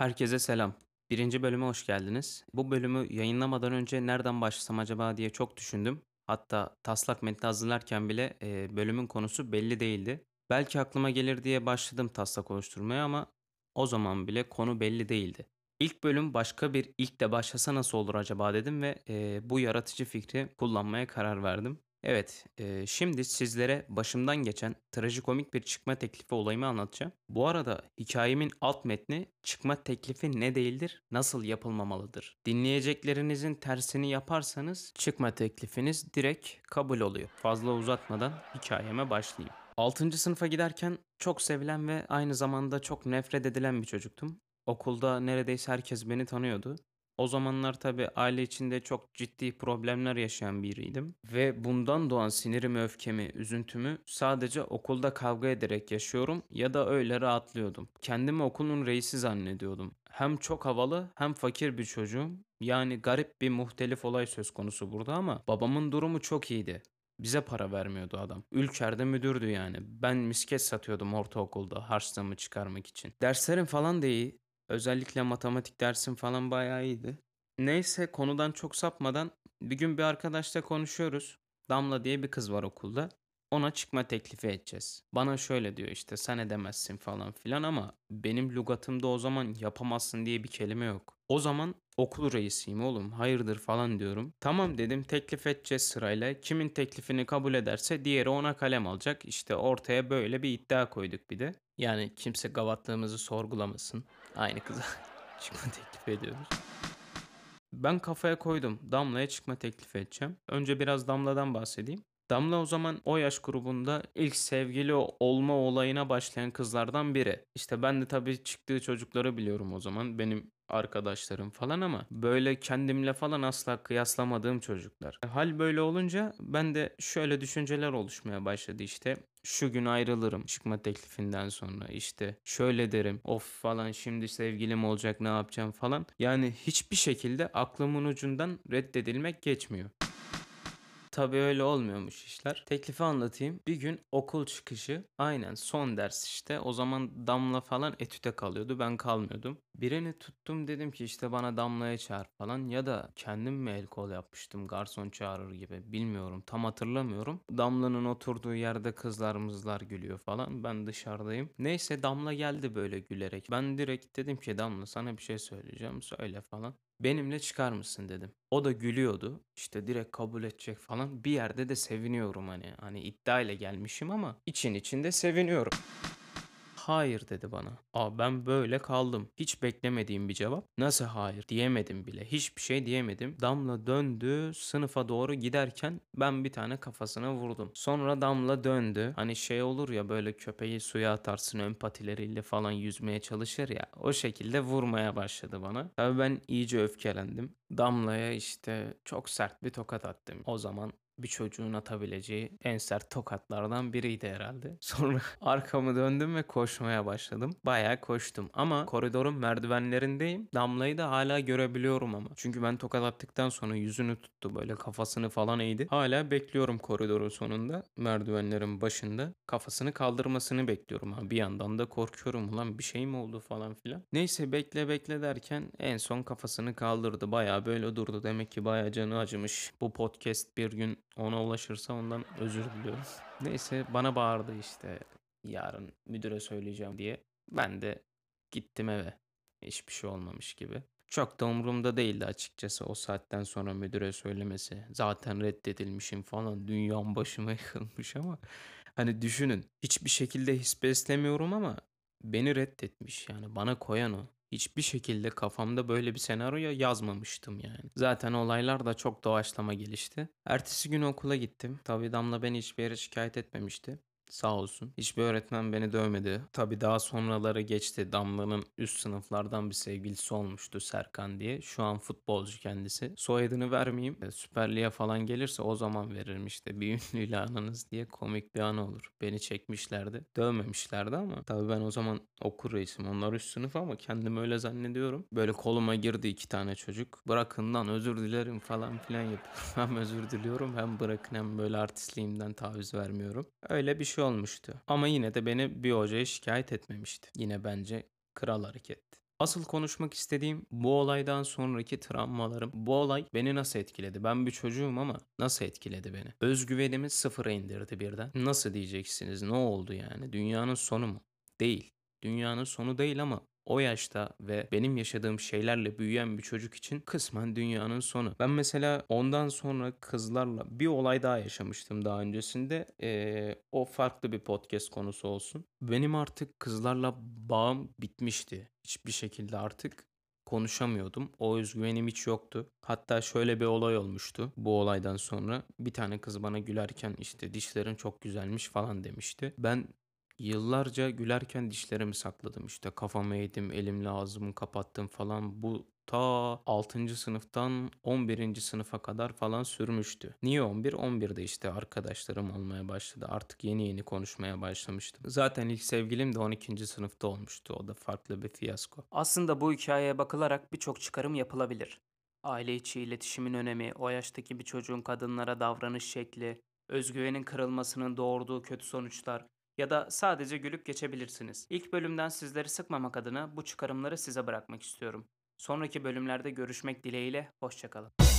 Herkese selam. Birinci bölüme hoş geldiniz. Bu bölümü yayınlamadan önce nereden başlasam acaba diye çok düşündüm. Hatta taslak metni hazırlarken bile e, bölümün konusu belli değildi. Belki aklıma gelir diye başladım taslak oluşturmaya ama o zaman bile konu belli değildi. İlk bölüm başka bir ilk de başlasa nasıl olur acaba dedim ve e, bu yaratıcı fikri kullanmaya karar verdim. Evet, eee, şimdi sizlere başımdan geçen trajikomik bir çıkma teklifi olayımı anlatacağım. Bu arada hikayemin alt metni çıkma teklifi ne değildir, nasıl yapılmamalıdır. Dinleyeceklerinizin tersini yaparsanız çıkma teklifiniz direkt kabul oluyor. Fazla uzatmadan hikayeme başlayayım. 6. sınıfa giderken çok sevilen ve aynı zamanda çok nefret edilen bir çocuktum. Okulda neredeyse herkes beni tanıyordu. O zamanlar tabii aile içinde çok ciddi problemler yaşayan biriydim ve bundan doğan sinirimi, öfkemi, üzüntümü sadece okulda kavga ederek yaşıyorum ya da öyle rahatlıyordum. Kendimi okulun reisi zannediyordum. Hem çok havalı hem fakir bir çocuğum. Yani garip bir muhtelif olay söz konusu burada ama babamın durumu çok iyiydi. Bize para vermiyordu adam. Ülker'de müdürdü yani. Ben misket satıyordum ortaokulda harçlığımı çıkarmak için. Derslerim falan da iyi. Özellikle matematik dersim falan bayağı iyiydi. Neyse konudan çok sapmadan bir gün bir arkadaşla konuşuyoruz. Damla diye bir kız var okulda. Ona çıkma teklifi edeceğiz. Bana şöyle diyor işte sen edemezsin falan filan ama benim lügatımda o zaman yapamazsın diye bir kelime yok. O zaman okul reisiyim oğlum hayırdır falan diyorum. Tamam dedim teklif edeceğiz sırayla. Kimin teklifini kabul ederse diğeri ona kalem alacak. İşte ortaya böyle bir iddia koyduk bir de. Yani kimse gavatlığımızı sorgulamasın. Aynı kıza çıkma teklif ediyoruz. Ben kafaya koydum. Damla'ya çıkma teklif edeceğim. Önce biraz Damla'dan bahsedeyim. Damla o zaman o yaş grubunda ilk sevgili olma olayına başlayan kızlardan biri. İşte ben de tabii çıktığı çocukları biliyorum o zaman. Benim arkadaşlarım falan ama böyle kendimle falan asla kıyaslamadığım çocuklar. Hal böyle olunca ben de şöyle düşünceler oluşmaya başladı işte. Şu gün ayrılırım çıkma teklifinden sonra işte şöyle derim of falan şimdi sevgilim olacak ne yapacağım falan. Yani hiçbir şekilde aklımın ucundan reddedilmek geçmiyor. Tabii öyle olmuyormuş işler. Teklifi anlatayım. Bir gün okul çıkışı aynen son ders işte. O zaman Damla falan etüte kalıyordu. Ben kalmıyordum. Birini tuttum dedim ki işte bana Damla'ya çağır falan. Ya da kendim mi el kol yapmıştım garson çağırır gibi. Bilmiyorum tam hatırlamıyorum. Damla'nın oturduğu yerde kızlar mızlar gülüyor falan. Ben dışarıdayım. Neyse Damla geldi böyle gülerek. Ben direkt dedim ki Damla sana bir şey söyleyeceğim. Söyle falan. Benimle çıkar mısın dedim. O da gülüyordu. İşte direkt kabul edecek falan. Bir yerde de seviniyorum hani. Hani iddia ile gelmişim ama için içinde seviniyorum. Hayır dedi bana. Aa ben böyle kaldım. Hiç beklemediğim bir cevap. Nasıl hayır diyemedim bile. Hiçbir şey diyemedim. Damla döndü sınıfa doğru giderken ben bir tane kafasına vurdum. Sonra Damla döndü. Hani şey olur ya böyle köpeği suya atarsın ön patileriyle falan yüzmeye çalışır ya. O şekilde vurmaya başladı bana. Tabii ben iyice öfkelendim. Damla'ya işte çok sert bir tokat attım. O zaman bir çocuğun atabileceği en sert tokatlardan biriydi herhalde. Sonra arkamı döndüm ve koşmaya başladım. Bayağı koştum ama koridorun merdivenlerindeyim. Damlayı da hala görebiliyorum ama. Çünkü ben tokat attıktan sonra yüzünü tuttu böyle kafasını falan eğdi. Hala bekliyorum koridorun sonunda merdivenlerin başında. Kafasını kaldırmasını bekliyorum ha. Bir yandan da korkuyorum ulan bir şey mi oldu falan filan. Neyse bekle bekle derken en son kafasını kaldırdı. Bayağı böyle durdu. Demek ki bayağı canı acımış. Bu podcast bir gün ona ulaşırsa ondan özür diliyorum. Neyse bana bağırdı işte yarın müdüre söyleyeceğim diye. Ben de gittim eve. Hiçbir şey olmamış gibi. Çok da umurumda değildi açıkçası o saatten sonra müdüre söylemesi. Zaten reddedilmişim falan. Dünyam başıma yıkılmış ama hani düşünün hiçbir şekilde his beslemiyorum ama beni reddetmiş yani bana koyan o. Hiçbir şekilde kafamda böyle bir senaryo yazmamıştım yani. Zaten olaylar da çok doğaçlama gelişti. Ertesi gün okula gittim. Tabii Damla beni hiçbir yere şikayet etmemişti. Sağ olsun. Hiçbir öğretmen beni dövmedi. Tabi daha sonraları geçti. Damla'nın üst sınıflardan bir sevgilisi olmuştu Serkan diye. Şu an futbolcu kendisi. Soyadını vermeyeyim. E, Süper Lig'e falan gelirse o zaman veririm işte. Bir ünlüyle anınız diye komik bir an olur. Beni çekmişlerdi. Dövmemişlerdi ama. Tabi ben o zaman okur reisim. Onlar üst sınıf ama kendimi öyle zannediyorum. Böyle koluma girdi iki tane çocuk. Bırakın lan özür dilerim falan filan yapıyorum. hem özür diliyorum hem bırakın hem böyle artistliğimden taviz vermiyorum. Öyle bir şey olmuştu. Ama yine de beni bir hocaya şikayet etmemişti. Yine bence kral hareketti. Asıl konuşmak istediğim bu olaydan sonraki travmalarım. Bu olay beni nasıl etkiledi? Ben bir çocuğum ama nasıl etkiledi beni? Özgüvenimi sıfıra indirdi birden. Nasıl diyeceksiniz? Ne oldu yani? Dünyanın sonu mu? Değil. Dünyanın sonu değil ama o yaşta ve benim yaşadığım şeylerle büyüyen bir çocuk için kısmen dünyanın sonu. Ben mesela ondan sonra kızlarla bir olay daha yaşamıştım daha öncesinde. Ee, o farklı bir podcast konusu olsun. Benim artık kızlarla bağım bitmişti. Hiçbir şekilde artık konuşamıyordum. O özgüvenim hiç yoktu. Hatta şöyle bir olay olmuştu bu olaydan sonra. Bir tane kız bana gülerken işte dişlerin çok güzelmiş falan demişti. Ben Yıllarca gülerken dişlerimi sakladım işte kafamı eğdim, elimle ağzımı kapattım falan. Bu ta 6. sınıftan 11. sınıfa kadar falan sürmüştü. Niye 11? 11'de işte arkadaşlarım olmaya başladı. Artık yeni yeni konuşmaya başlamıştım. Zaten ilk sevgilim de 12. sınıfta olmuştu. O da farklı bir fiyasko. Aslında bu hikayeye bakılarak birçok çıkarım yapılabilir. Aile içi iletişimin önemi, o yaştaki bir çocuğun kadınlara davranış şekli, özgüvenin kırılmasının doğurduğu kötü sonuçlar ya da sadece gülüp geçebilirsiniz. İlk bölümden sizleri sıkmamak adına bu çıkarımları size bırakmak istiyorum. Sonraki bölümlerde görüşmek dileğiyle, hoşçakalın.